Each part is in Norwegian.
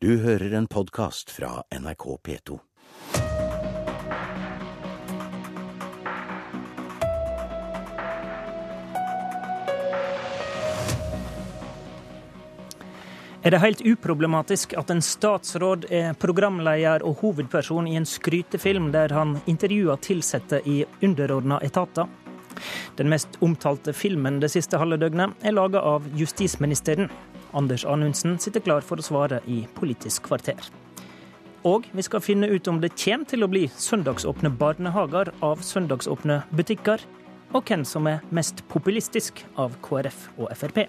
Du hører en podkast fra NRK P2. Er det helt uproblematisk at en statsråd er programleder og hovedperson i en skrytefilm der han intervjuer ansatte i underordna etater? Den mest omtalte filmen det siste halve døgnet er laga av justisministeren. Anders Anundsen sitter klar for å svare i Politisk kvarter. Og vi skal finne ut om det kommer til å bli søndagsåpne barnehager av søndagsåpne butikker, og hvem som er mest populistisk av KrF og Frp.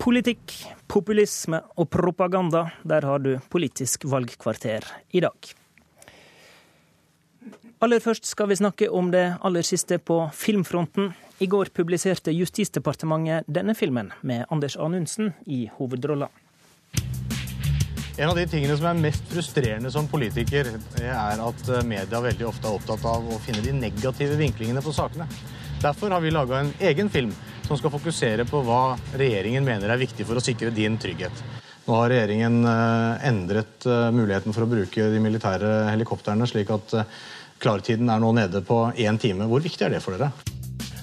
Politikk, populisme og propaganda. Der har du Politisk valgkvarter i dag. Aller først skal vi snakke om det aller siste på filmfronten. I går publiserte Justisdepartementet denne filmen, med Anders Anundsen i hovedrolla. En av de tingene som er mest frustrerende som politiker, er at media veldig ofte er opptatt av å finne de negative vinklingene på sakene. Derfor har vi laga en egen film som skal fokusere på hva regjeringen mener er viktig for å sikre din trygghet. Nå har regjeringen eh, endret eh, muligheten for å bruke de militære helikoptrene, slik at eh, klartiden er nå nede på én time. Hvor viktig er det for dere?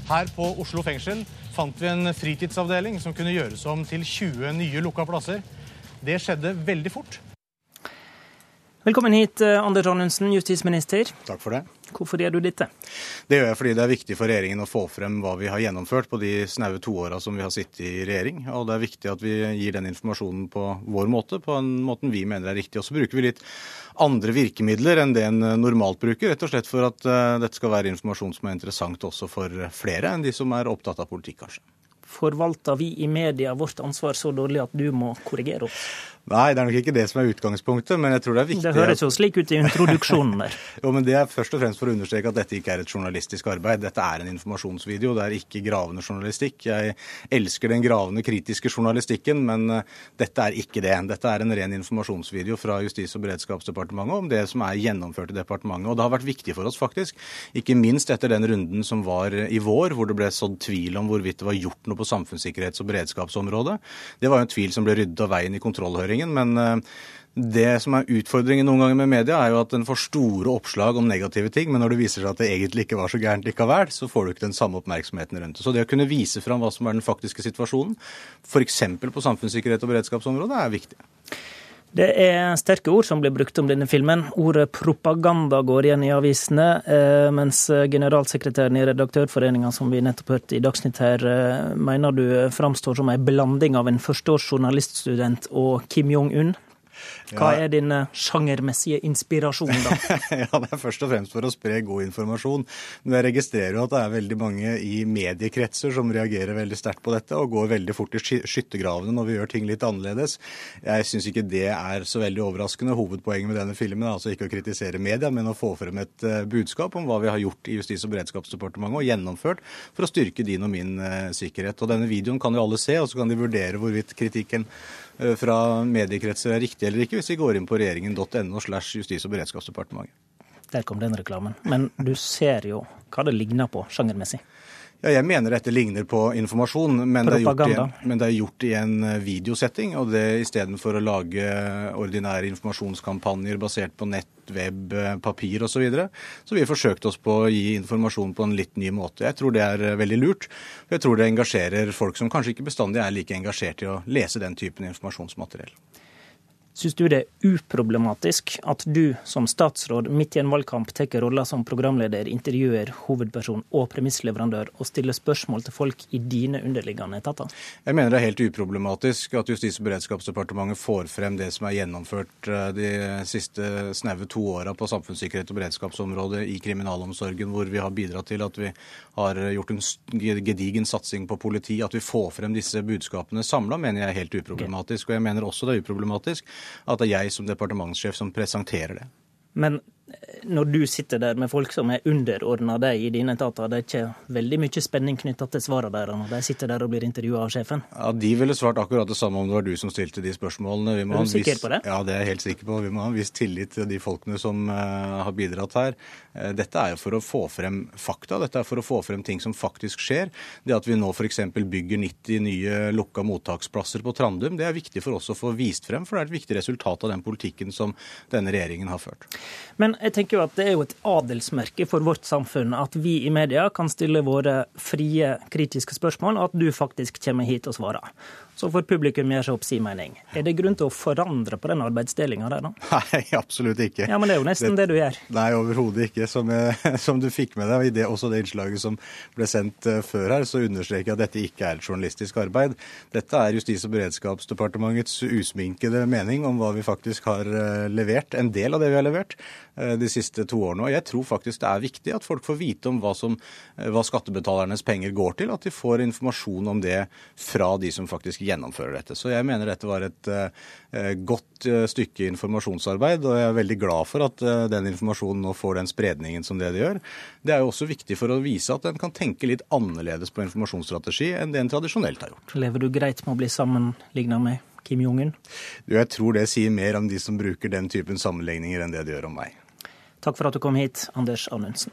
Her på Oslo fengsel fant vi en fritidsavdeling som kunne gjøres om til 20 nye lukka plasser. Det skjedde veldig fort. Velkommen hit, Anders Anundsen, justisminister. Takk for det. Hvorfor gjør du dette? Det gjør jeg fordi det er viktig for regjeringen å få frem hva vi har gjennomført på de snaue toåra som vi har sittet i regjering. Og det er viktig at vi gir den informasjonen på vår måte, på en måten vi mener er riktig. Og så bruker vi litt andre virkemidler enn det en normalt bruker, rett og slett for at uh, dette skal være informasjon som er interessant også for flere enn de som er opptatt av politikk, kanskje. Forvalter vi i media vårt ansvar så dårlig at du må korrigere oss? Nei, det er nok ikke det som er utgangspunktet, men jeg tror det er viktig Det høres jo slik ut i introduksjonen der. jo, men Det er først og fremst for å understreke at dette ikke er et journalistisk arbeid. Dette er en informasjonsvideo, det er ikke gravende journalistikk. Jeg elsker den gravende, kritiske journalistikken, men uh, dette er ikke det. Dette er en ren informasjonsvideo fra Justis- og beredskapsdepartementet om det som er gjennomført i departementet. Og det har vært viktig for oss, faktisk. Ikke minst etter den runden som var i vår, hvor det ble sådd tvil om hvorvidt det var gjort noe på samfunnssikkerhets- og beredskapsområdet. Det var jo en tvil som ble ryddet av veien i kontrollhøringen men eh, det som er utfordringen noen ganger med media, er jo at en får store oppslag om negative ting, men når det viser seg at det egentlig ikke var så gærent likevel, så får du ikke den samme oppmerksomheten rundt det. Så det å kunne vise fram hva som er den faktiske situasjonen, f.eks. på samfunnssikkerhet og beredskapsområdet, er viktig. Det er sterke ord som blir brukt om denne filmen. Ordet propaganda går igjen i avisene, eh, mens generalsekretæren i Redaktørforeninga, som vi nettopp hørte i Dagsnytt her, eh, mener du framstår som en blanding av en førsteårs journaliststudent og Kim Jong-un? Hva er din sjangermessige inspirasjon, da? ja, Det er først og fremst for å spre god informasjon. Men jeg registrerer jo at det er veldig mange i mediekretser som reagerer veldig sterkt på dette, og går veldig fort i skyttergravene når vi gjør ting litt annerledes. Jeg syns ikke det er så veldig overraskende. Hovedpoenget med denne filmen er altså ikke å kritisere media, men å få frem et uh, budskap om hva vi har gjort i Justis- og beredskapsdepartementet og gjennomført for å styrke din og min uh, sikkerhet. Og Denne videoen kan jo alle se, og så kan de vurdere hvorvidt kritikken fra mediekretser er riktig eller ikke hvis vi går inn på regjeringen.no slash Justis- og beredskapsdepartementet. Der kom den reklamen. Men du ser jo hva det ligner på sjangermessig. Ja, jeg mener dette ligner på informasjon, men det, en, men det, er gjort i en eh, videosetting. Og det istedenfor å lage ordinære informasjonskampanjer basert på nett, web, eh, papir osv. Så, videre, så vi har forsøkt oss på å gi informasjon på en litt ny måte. Jeg tror det er eh, veldig lurt. Jeg tror det engasjerer folk som kanskje ikke bestandig er like engasjert i å lese den typen informasjonsmateriell. Syns du det er uproblematisk at du som statsråd midt i en valgkamp tar rolla som programleder, intervjuer hovedperson og premissleverandør og stiller spørsmål til folk i dine underliggende etater? Jeg mener det er helt uproblematisk at Justis- og beredskapsdepartementet får frem det som er gjennomført eh, de siste snaue to åra på samfunnssikkerhet og beredskapsområdet i kriminalomsorgen, hvor vi har bidratt til at vi har gjort en gedigen satsing på politi. At vi får frem disse budskapene samla, mener jeg er helt uproblematisk. Og jeg mener også det er uproblematisk at det er jeg som departementssjef som presenterer det. Men når du sitter der med folk som er underordna deg i dine etater, det er ikke veldig mye spenning knytta til svarene deres når de sitter der og blir intervjua av sjefen? Ja, De ville svart akkurat det samme om det var du som stilte de spørsmålene. er du sikker viss, på det? Ja, det er jeg helt sikker på. Vi må ha en viss tillit til de folkene som uh, har bidratt her. Uh, dette er jo for å få frem fakta. Dette er for å få frem ting som faktisk skjer. Det at vi nå f.eks. bygger 90 nye lukka mottaksplasser på Trandum, det er viktig for oss å få vist frem, for det er et viktig resultat av den politikken som denne regjeringen har ført. Men jeg tenker jo at det er jo et adelsmerke for vårt samfunn at vi i media kan stille våre frie, kritiske spørsmål, og at du faktisk kommer hit og svarer. Så får publikum gjøre seg opp sin mening. Er det grunn til å forandre på den arbeidsdelinga der, da? Nei, absolutt ikke. Ja, Men det er jo nesten det, det du gjør. Nei, overhodet ikke. Som, som, du fikk med deg i det, også det innslaget som ble sendt uh, før her, så understreker jeg at dette ikke er et journalistisk arbeid. Dette er Justis- og beredskapsdepartementets usminkede mening om hva vi faktisk har uh, levert. En del av det vi har levert uh, de siste to årene. Og jeg tror faktisk det er viktig at folk får vite om hva, som, hva skattebetalernes penger går til. At de får informasjon om det fra de som faktisk gjennomfører dette. Så jeg mener dette var et uh, godt uh, stykke informasjonsarbeid, og jeg er veldig glad for at uh, den informasjonen nå får den spredningen som det det gjør. Det er jo også viktig for å vise at en kan tenke litt annerledes på informasjonsstrategi enn det en tradisjonelt har gjort. Lever du greit med å bli sammenligna med Kim Jong-un? Jeg tror det sier mer om de som bruker den typen sammenligninger, enn det det gjør om meg. Takk for at du kom hit, Anders Anundsen.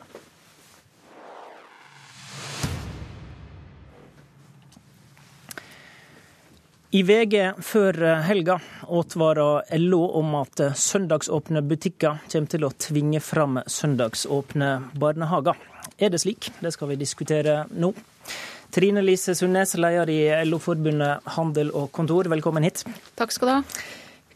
I VG før helga advarer LO om at søndagsåpne butikker kommer til å tvinge fram søndagsåpne barnehager. Er det slik? Det skal vi diskutere nå. Trine Lise Sundnes, leder i LO-forbundet Handel og Kontor, velkommen hit. Takk skal du ha.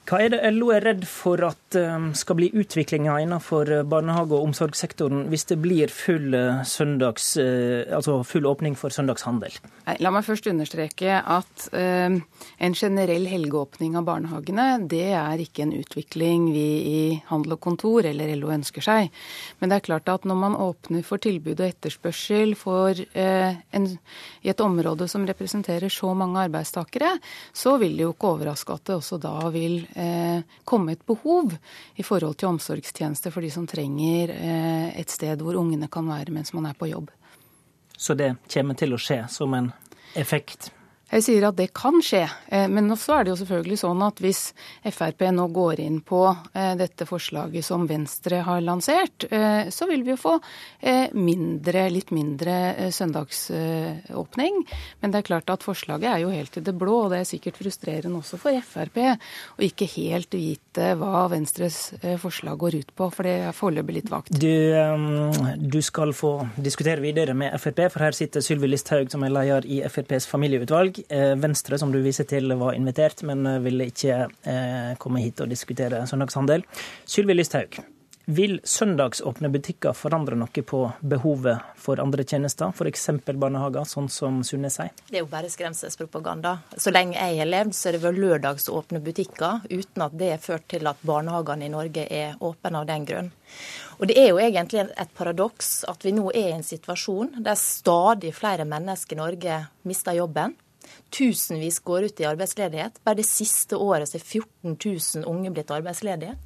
Hva er det LO er redd for at skal bli utviklinga innenfor barnehage- og omsorgssektoren hvis det blir full, søndags, altså full åpning for søndagshandel? La meg først understreke at en generell helgeåpning av barnehagene, det er ikke en utvikling vi i Handel og Kontor eller LO ønsker seg. Men det er klart at når man åpner for tilbud og etterspørsel for, en, i et område som representerer så mange arbeidstakere, så vil det jo ikke overraske at det også da vil eh, komme et behov i forhold til omsorgstjenester for de som trenger eh, et sted hvor ungene kan være mens man er på jobb. Så det kommer til å skje som en effekt? Jeg sier at det kan skje, men også er det jo selvfølgelig sånn at hvis Frp nå går inn på dette forslaget som Venstre har lansert, så vil vi jo få mindre, litt mindre søndagsåpning. Men det er klart at forslaget er jo helt i det blå, og det er sikkert frustrerende også for Frp å ikke helt vite hva Venstres forslag går ut på, for det er foreløpig litt vagt. Du, du, skal få diskutere videre med Frp, for her sitter Sylvi Listhaug, som er leder i FrPs familieutvalg. Venstre, som du viser til, var invitert, men ville ikke komme hit og diskutere søndagshandel. Sylvi Listhaug, vil søndagsåpne butikker forandre noe på behovet for andre tjenester, f.eks. barnehager, sånn som Sunne sier? Det er jo bare skremselspropaganda. Så lenge jeg har levd, så er det vært lørdagsåpne butikker, uten at det har ført til at barnehagene i Norge er åpne av den grunn. Og Det er jo egentlig et paradoks at vi nå er i en situasjon der stadig flere mennesker i Norge mister jobben. Tusenvis går ut i arbeidsledighet. Bare det siste året så er 14 000 unge blitt arbeidsledige.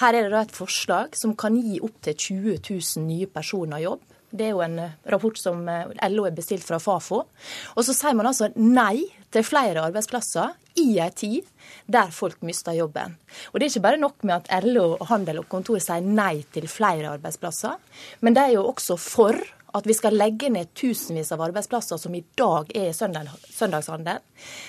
Her er det da et forslag som kan gi opptil 20 000 nye personer jobb. Det er jo en rapport som LO er bestilt fra Fafo. Og så sier man altså nei til flere arbeidsplasser i ei tid der folk mister jobben. Og det er ikke bare nok med at LO, Handel og Kontor sier nei til flere arbeidsplasser, men de er jo også for at vi skal legge ned tusenvis av arbeidsplasser som i dag er i søndag, søndagshandel.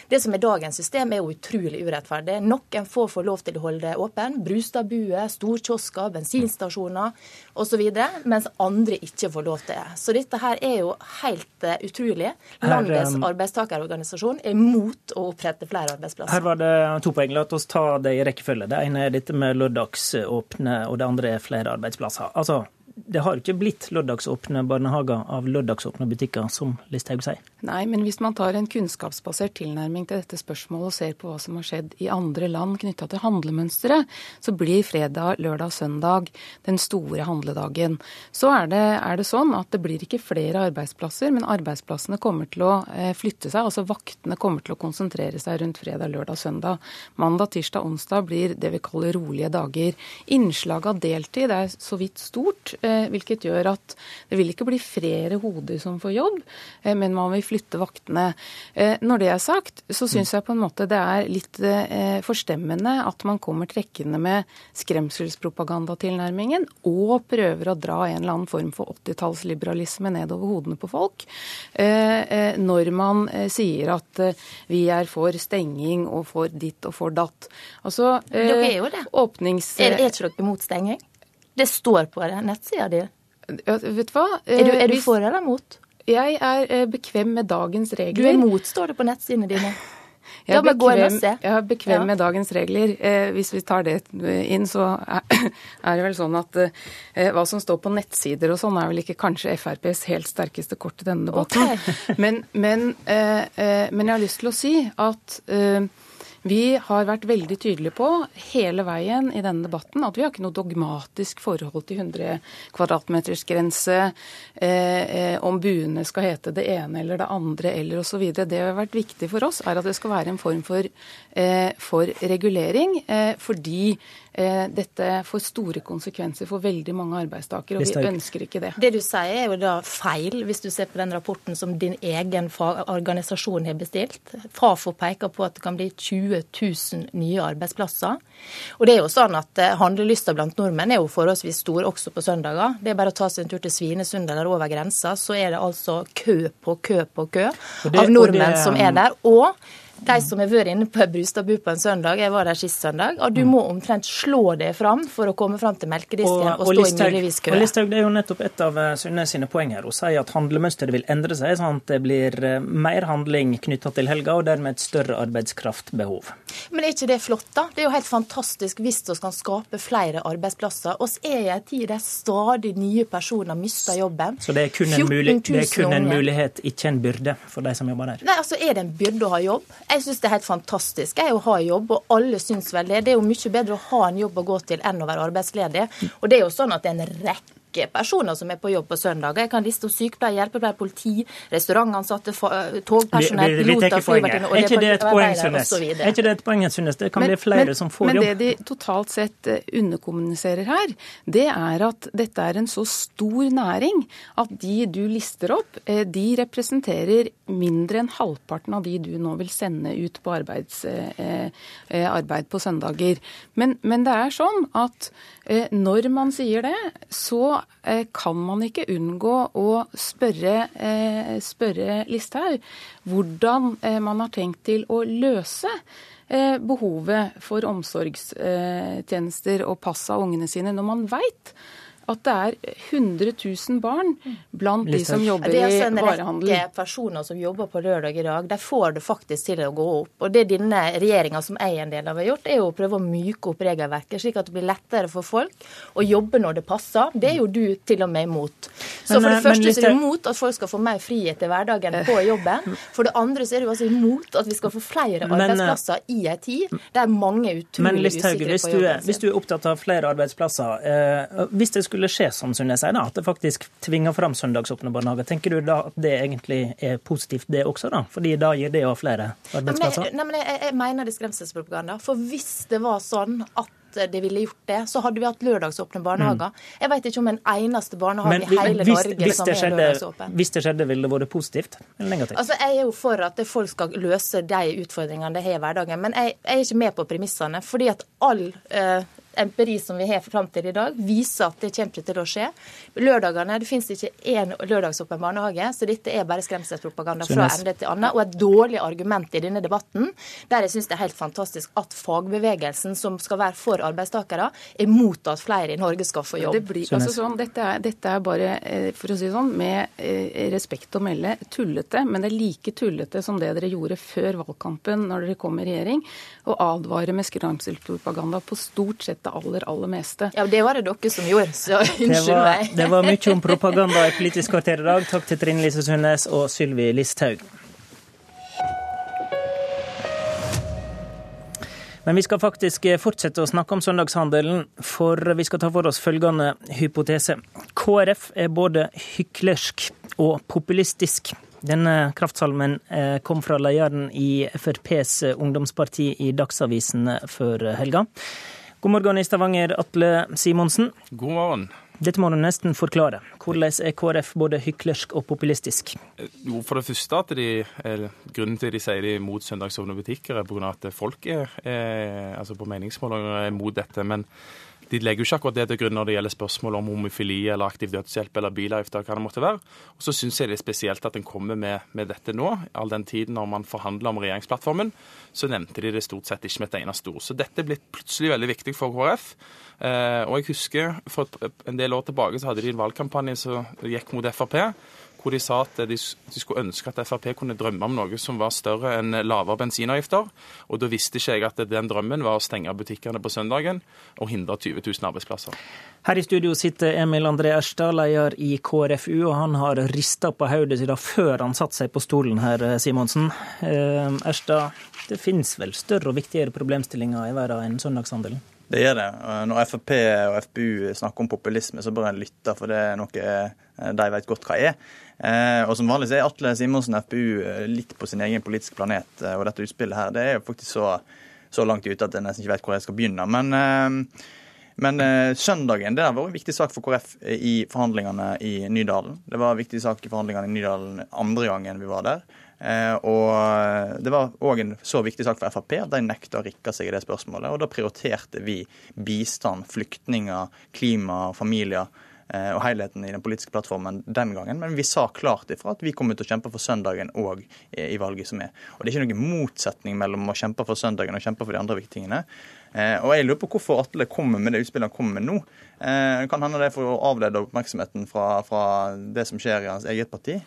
Det som er dagens system, er jo utrolig urettferdig. Noen få får lov til å holde det åpen. Brustadbuer, storkiosker, bensinstasjoner osv. Mens andre ikke får lov til det. Så dette her er jo helt uh, utrolig. Landets um, arbeidstakerorganisasjon er mot å opprette flere arbeidsplasser. Her var det to poeng. La oss ta det i rekkefølge. Det ene er dette med lørdagsåpne, og det andre er flere arbeidsplasser. Altså, det har ikke blitt lørdagsåpne barnehager av lørdagsåpne butikker, som Listhaug sier? Nei, men hvis man tar en kunnskapsbasert tilnærming til dette spørsmålet og ser på hva som har skjedd i andre land knytta til handlemønsteret, så blir fredag, lørdag, søndag den store handledagen. Så er det, er det, sånn at det blir ikke flere arbeidsplasser, men arbeidsplassene kommer til å eh, flytte seg. Altså vaktene kommer til å konsentrere seg rundt fredag, lørdag, søndag. Mandag, tirsdag, onsdag blir det vi kaller rolige dager. Innslaget av deltid er så vidt stort, eh, hvilket gjør at det vil ikke bli flere hoder som får jobb, eh, men man vil flytte vaktene. Eh, når det er sagt, så syns jeg på en måte det er litt eh, forstemmende at man kommer trekkende med skremselspropagandatilnærmingen og prøver å dra en eller annen form for 80-tallsliberalisme nedover hodene på folk, eh, når man sier at vi er for stenging og for ditt og for datt. Altså, Dere er jo det. Åpnings... Er, er ikke dere mot stenging? Det står på nettsida di. Ja, vet du hva? Er du, er du for eller mot? Jeg er eh, bekvem med dagens regler. Du er imot, står det på nettsidene dine. Jeg er bekvem, jeg er bekvem med dagens regler. Eh, hvis vi tar det inn, så er, er det vel sånn at eh, hva som står på nettsider og sånn, er vel ikke kanskje FrPs helt sterkeste kort i denne debatten. Okay. Men, men, eh, eh, men, jeg har lyst til å si at eh, vi har vært veldig tydelige på hele veien i denne debatten at vi har ikke noe dogmatisk forhold til 100 kvadratmetersgrense, eh, eh, om buene skal hete det ene eller det andre eller osv. Det som har vært viktig for oss, er at det skal være en form for, eh, for regulering, eh, fordi Eh, dette får store konsekvenser for veldig mange arbeidstakere, og vi ønsker ikke det. Det du sier er jo da feil, hvis du ser på den rapporten som din egen organisasjon har bestilt. Fafo peker på at det kan bli 20 000 nye arbeidsplasser. Og det er jo sånn at eh, Handlelysta blant nordmenn er jo forholdsvis stor også på søndager. Det er bare å ta seg en tur til Svinesund eller over grensa, så er det altså kø på kø på kø av nordmenn som er der. Og de som har vært inne på Brustadbu på en søndag, jeg var der sist søndag, og du mm. må omtrent slå deg fram for å komme fram til melkedisken og, og, og stå Listhaug, i. Og Listhaug, det er jo nettopp et av eh, Synne sine poeng her. Hun sier at handlemønsteret vil endre seg, sånn at det blir eh, mer handling knytta til helga, og dermed et større arbeidskraftbehov. Men er ikke det flott, da? Det er jo helt fantastisk hvis vi kan skape flere arbeidsplasser. Oss er i en tid der stadig nye personer mister jobben. Så det er kun en, mulig, det er kun en mulighet, ikke en byrde, for de som jobber der? Nei, altså er det en byrde å ha jobb? Jeg syns det er helt fantastisk jeg å ha jobb, og alle syns vel det. Det er jo mye bedre å ha en jobb å gå til enn å være arbeidsledig. Og det er jo sånn at det er en rekke rekke personer som er på jobb på søndager. Jeg kan liste opp sykepleiere, hjelpepleiere, politi, restaurantansatte, togpersonell, piloter, flyvertinner og arbeidere osv. Er ikke det et poeng, Sundnes? Det kan men, bli flere men, som får men jobb. Men det de totalt sett eh, underkommuniserer her, det er at dette er en så stor næring at de du lister opp, eh, de representerer mindre enn halvparten av de du nå vil sende ut på arbeids, eh, arbeid på søndager. Men, men det er sånn at når man sier det, så Eh, kan man ikke unngå å spørre, eh, spørre Listhaug hvordan eh, man har tenkt til å løse behovet for omsorgstjenester og pass av ungene sine, når man veit at det er 100 000 barn blant de som jobber i varehandelen. Det er altså en rekke personer som jobber på lørdag i dag. De får det faktisk til å gå opp. Og Det denne regjeringa som jeg er en del av har gjort, er å prøve å myke opp regelverket, slik at det blir lettere for folk å jobbe når det passer. Det er jo du til og med imot. Så for det eh, første så er du imot at folk skal få mer frihet i hverdagen på jobben. For det andre så er du altså imot at vi skal få flere eh, arbeidsplasser i ei tid der mange er utrolig usikre på jobben sin. Hvis du er opptatt av flere arbeidsplasser, eh, hvis det skulle skulle skje, som Sunne sier, at det faktisk tvinger fram søndagsåpne barnehager, tenker du da at det egentlig er positivt, det også? da? Fordi da gir det jo flere arbeidsplasser? Nei, men jeg, jeg, jeg mener det er skremselspropaganda. For hvis det var sånn at det ville gjort det, så hadde vi hatt lørdagsåpne barnehager. Mm. Jeg vet ikke om en eneste barnehage men, i hele hvis, Norge hvis som er skjedde, lørdagsåpen. Hvis det skjedde, ville det vært positivt eller negativt? Altså, Jeg er jo for at folk skal løse de utfordringene de har i hverdagen, men jeg, jeg, er ikke med på premissene. fordi at all uh, empiri som vi har fram til i dag, viser at det kommer til å skje. Lørdagene, Det finnes ikke én lørdagsåpen barnehage, så dette er bare skremselspropaganda fra ende til annen. Og et dårlig argument i denne debatten, der jeg syns det er helt fantastisk at fagbevegelsen, som skal være for arbeidstakere, er mot at flere i Norge skal få jobb. Det blir, altså sånn, dette, er, dette, er, bare, eh, for å si det sånn, med eh, respekt å melde, tullete. Men det er like tullete som det dere gjorde før valgkampen når dere kom i regjering, å advare med skremselspropaganda på stort sett det aller, aller meste. Ja, Det var det dere som gjorde, så unnskyld meg. Det var mye om propaganda i Politisk kvarter i dag. Takk til Trine Lise Sundnes og Sylvi Listhaug. Men vi skal faktisk fortsette å snakke om søndagshandelen, for vi skal ta for oss følgende hypotese. KrF er både hyklersk og populistisk. Denne kraftsalmen eh, kom fra lederen i FrPs ungdomsparti i Dagsavisen før helga. God morgen i Stavanger, Atle Simonsen. God morgen. Dette må du nesten forklare. Hvordan er KrF både hyklersk og populistisk? Jo, For det første at de, Grunnen til at de sier de er mot søndagsåpne butikker, er pga. at folk er, er, altså på meningsmålinger er mot dette. men de legger jo ikke akkurat det til grunn når det gjelder spørsmål om homofili eller aktiv dødshjelp eller bilavgifter, hva det måtte være. Og så syns jeg det er spesielt at en kommer med, med, dette nå. All den tiden når man forhandler om regjeringsplattformen, så nevnte de det stort sett ikke med et eneste ord. Så dette er blitt plutselig veldig viktig for KrF. Eh, og jeg husker for en del år tilbake så hadde de en valgkampanje som gikk mot Frp hvor de sa at de, skulle ønske at Frp kunne drømme om noe som var større enn lavere bensinavgifter. Og da visste ikke jeg at den drømmen var å stenge butikkene på søndagen og hindre 20 000 arbeidsplasser. Her i studio sitter Emil André Erstad, leder i KrFU, og han har rista på hodet siden før han satte seg på stolen her, Simonsen. Eh, Erstad, det finnes vel større og viktigere problemstillinger i verden enn søndagshandelen? Det gjør det. Når Frp og FPU snakker om populisme, så bør en lytte, for det er noe de vet godt hva er. Eh, og som vanlig så er Atle Simonsen FPU eh, litt på sin egen politiske planet. Eh, og dette utspillet her det er jo faktisk så, så langt ute at jeg nesten ikke vet hvor jeg skal begynne. Men, men søndagen det har vært en viktig sak for KrF i forhandlingene i Nydalen. Det var en viktig sak i forhandlingene i Nydalen andre gangen vi var der. Og det var òg en så viktig sak for Frp at de nekta å rikke seg i det spørsmålet. Og da prioriterte vi bistand, flyktninger, klima, familier og helheten i den politiske plattformen den gangen. Men vi sa klart ifra at vi kommer til å kjempe for søndagen òg i valget som er. Og det er ikke noen motsetning mellom å kjempe for søndagen og kjempe for de andre viktige tingene. Eh, og jeg lurer på hvorfor Atle kommer med det utspillet han kommer med nå. Eh, kan hende det er for å avlede oppmerksomheten fra, fra det som skjer i hans eget parti.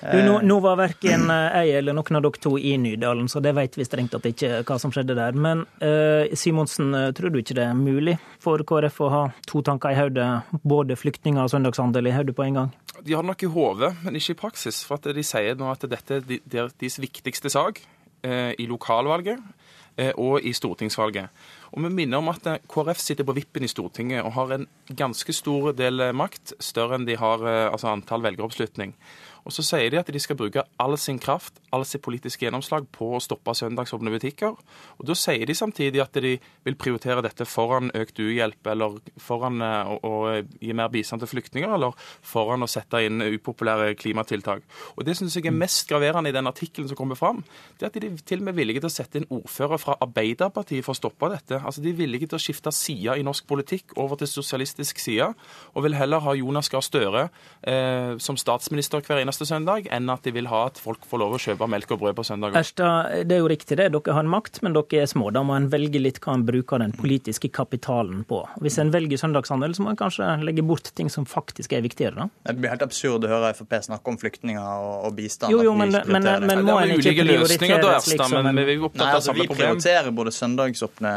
Du, nå, nå, var verken eh, jeg eller noen av dere to i Nydalen, så det vet vi strengt tatt ikke hva som skjedde der. Men uh, Simonsen, eh, tror du ikke det er mulig for KrF å ha to tanker i hodet, både flyktninger og søndagshandel i hodet på en gang? De har det nok i hodet, men ikke i praksis. For at de sier nå at dette er deres viktigste sak uh, i lokalvalget uh, og i stortingsvalget. Og vi minner om at KrF sitter på vippen i Stortinget og har en ganske stor del makt, større enn de har altså antall velgeroppslutning. Og så sier de at de skal bruke all sin kraft, all sitt politiske gjennomslag på å stoppe søndagsåpne butikker. Og da sier de samtidig at de vil prioritere dette foran økt uhjelp, eller foran eh, å, å gi mer bistand til flyktninger, eller foran å sette inn upopulære klimatiltak. Og det syns jeg er mest graverende i den artikkelen som kommer fram, det er at de til og med er villige til å sette inn ordfører fra Arbeiderpartiet for å stoppe dette. Altså De er villige til å skifte side i norsk politikk over til sosialistisk side, og vil heller ha Jonas Gahr Støre eh, som statsminister hver eneste søndag, enn at de vil ha at folk får lov å kjøpe melk og brød på søndag. Erstad, det er jo riktig det. Dere har makt, men dere er små. Da må en velge litt hva en bruker den politiske kapitalen på. Hvis en velger søndagshandel, så må en kanskje legge bort ting som faktisk er viktigere, da. Det blir helt absurd å høre Frp snakke om flyktninger og, og bistand. Jo, jo, men, men, men må en ikke prioritere slik som en... Vi, nei, altså, vi prioriterer både søndagsåpne,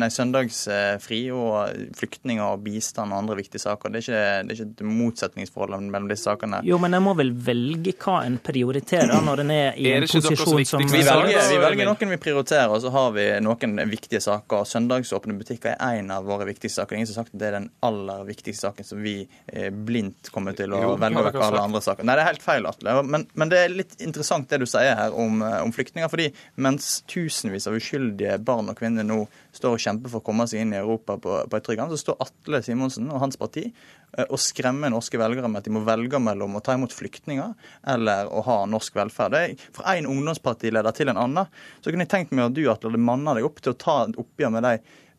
nei, søndagsfri og flyktninger og bistand og andre viktige saker. Det er ikke, det er ikke et motsetningsforhold mellom disse sakene. Jo, men en må vel velge hva en prioriterer når en er i en posisjon som vi velger, vi velger noen vi prioriterer, og så har vi noen viktige saker. Søndagsåpne butikker er en av våre viktigste saker. Ingen som har sagt at det er den aller viktigste saken som vi eh, blindt kommer til å velge vekk alle andre saker. Nei, det er helt feil, Atle. Men, men, det er litt interessant det du sier her om, eh, om flyktninger. fordi mens tusenvis av uskyldige barn og kvinner nå står og kjemper for å komme seg inn i Europa på, på et tryggende, så står Atle Simonsen og hans parti og å skremme norske velgere med at de må velge mellom å ta imot flyktninger eller å ha norsk velferd. Det er fra én ungdomspartileder til en annen så kunne jeg tenkt meg at du Atle, hadde manna deg opp til å ta et oppgjør med de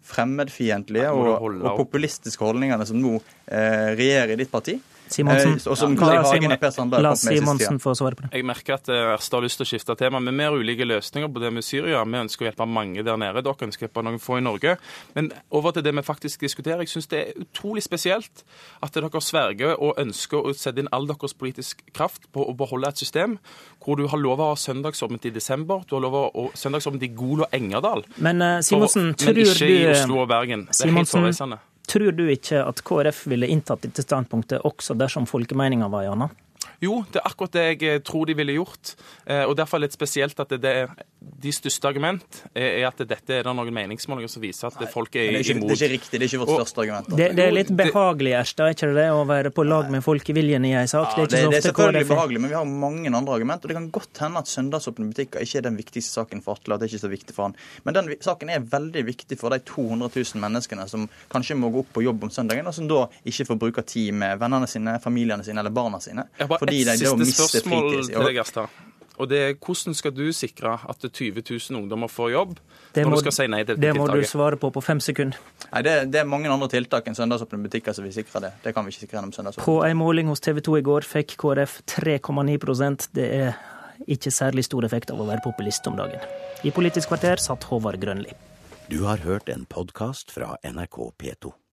fremmedfiendtlige og, og, populistiske holdningene som nå eh, regjerer i ditt parti. Simonsen, Eh, og som Carl I. la Hagen og Per Sandberg la Simonsen få svare på det. Jeg merker at eh, har lyst til å skifte tema, men vi har ulike løsninger på det med Syria. Vi ønsker å hjelpe mange der nede. Dere ønsker å hjelpe noen få i Norge. Men over til det vi faktisk diskuterer. Jeg syns det er utrolig spesielt at dere sverger og ønsker å sette inn all deres politisk kraft på å beholde et system hvor du har lov å ha søndagsåpent i desember, du har lov å ha søndagsåpent i Gol og Engerdal, Men uh, Simonsen, for, men ikke i Oslo og Bergen. Det er helt Simonsen, hårreisende. Tror du ikke at KrF ville inntatt dette standpunktet også dersom folkemeninga var en annen? Jo, det er akkurat det jeg eh, tror de ville gjort. Eh, og Derfor er det litt spesielt at det, er, de største argument er, er at dette er det noen meningsmålinger som viser at folk Det er er, ikke, imot. det er ikke riktig. Det er ikke vårt Og- største argument. Det, det er litt behagelig, Erstad, er ikke det det? Å være på lag med folkeviljen i ei sak? Ja, Det er det, ikke det er så ofte selvfølgelig KrF er. behagelig, men vi har mange andre argument. Og Det kan godt hende at søndagsåpne butikker ikke er den viktigste saken for Atle. at det er ikke så viktig for han. Men den saken er veldig viktig for de 200 000 menneskene som kanskje må gå opp på jobb om søndagen, og som da ikke får bruke tid med vennene sine, familiene sine eller barna sine. Jeg har bare ett siste spørsmål til deg, Asta. Og det er Hvordan skal du sikre at 20 000 ungdommer får jobb, Det når må- du skal si nei til Det dette må du svare på på fem sekunder. Nei, det, det er mange andre tiltak enn søndagsåpne butikker som vil sikre det. Det kan vi ikke sikre gjennom søndagsåpne. På en måling hos TV 2 i går fikk KrF 3,9% Det er ikke særlig stor effekt av å være populist om dagen. I Politisk kvarter satt Håvard Grønli. Du har hørt en podkast fra NRK P2.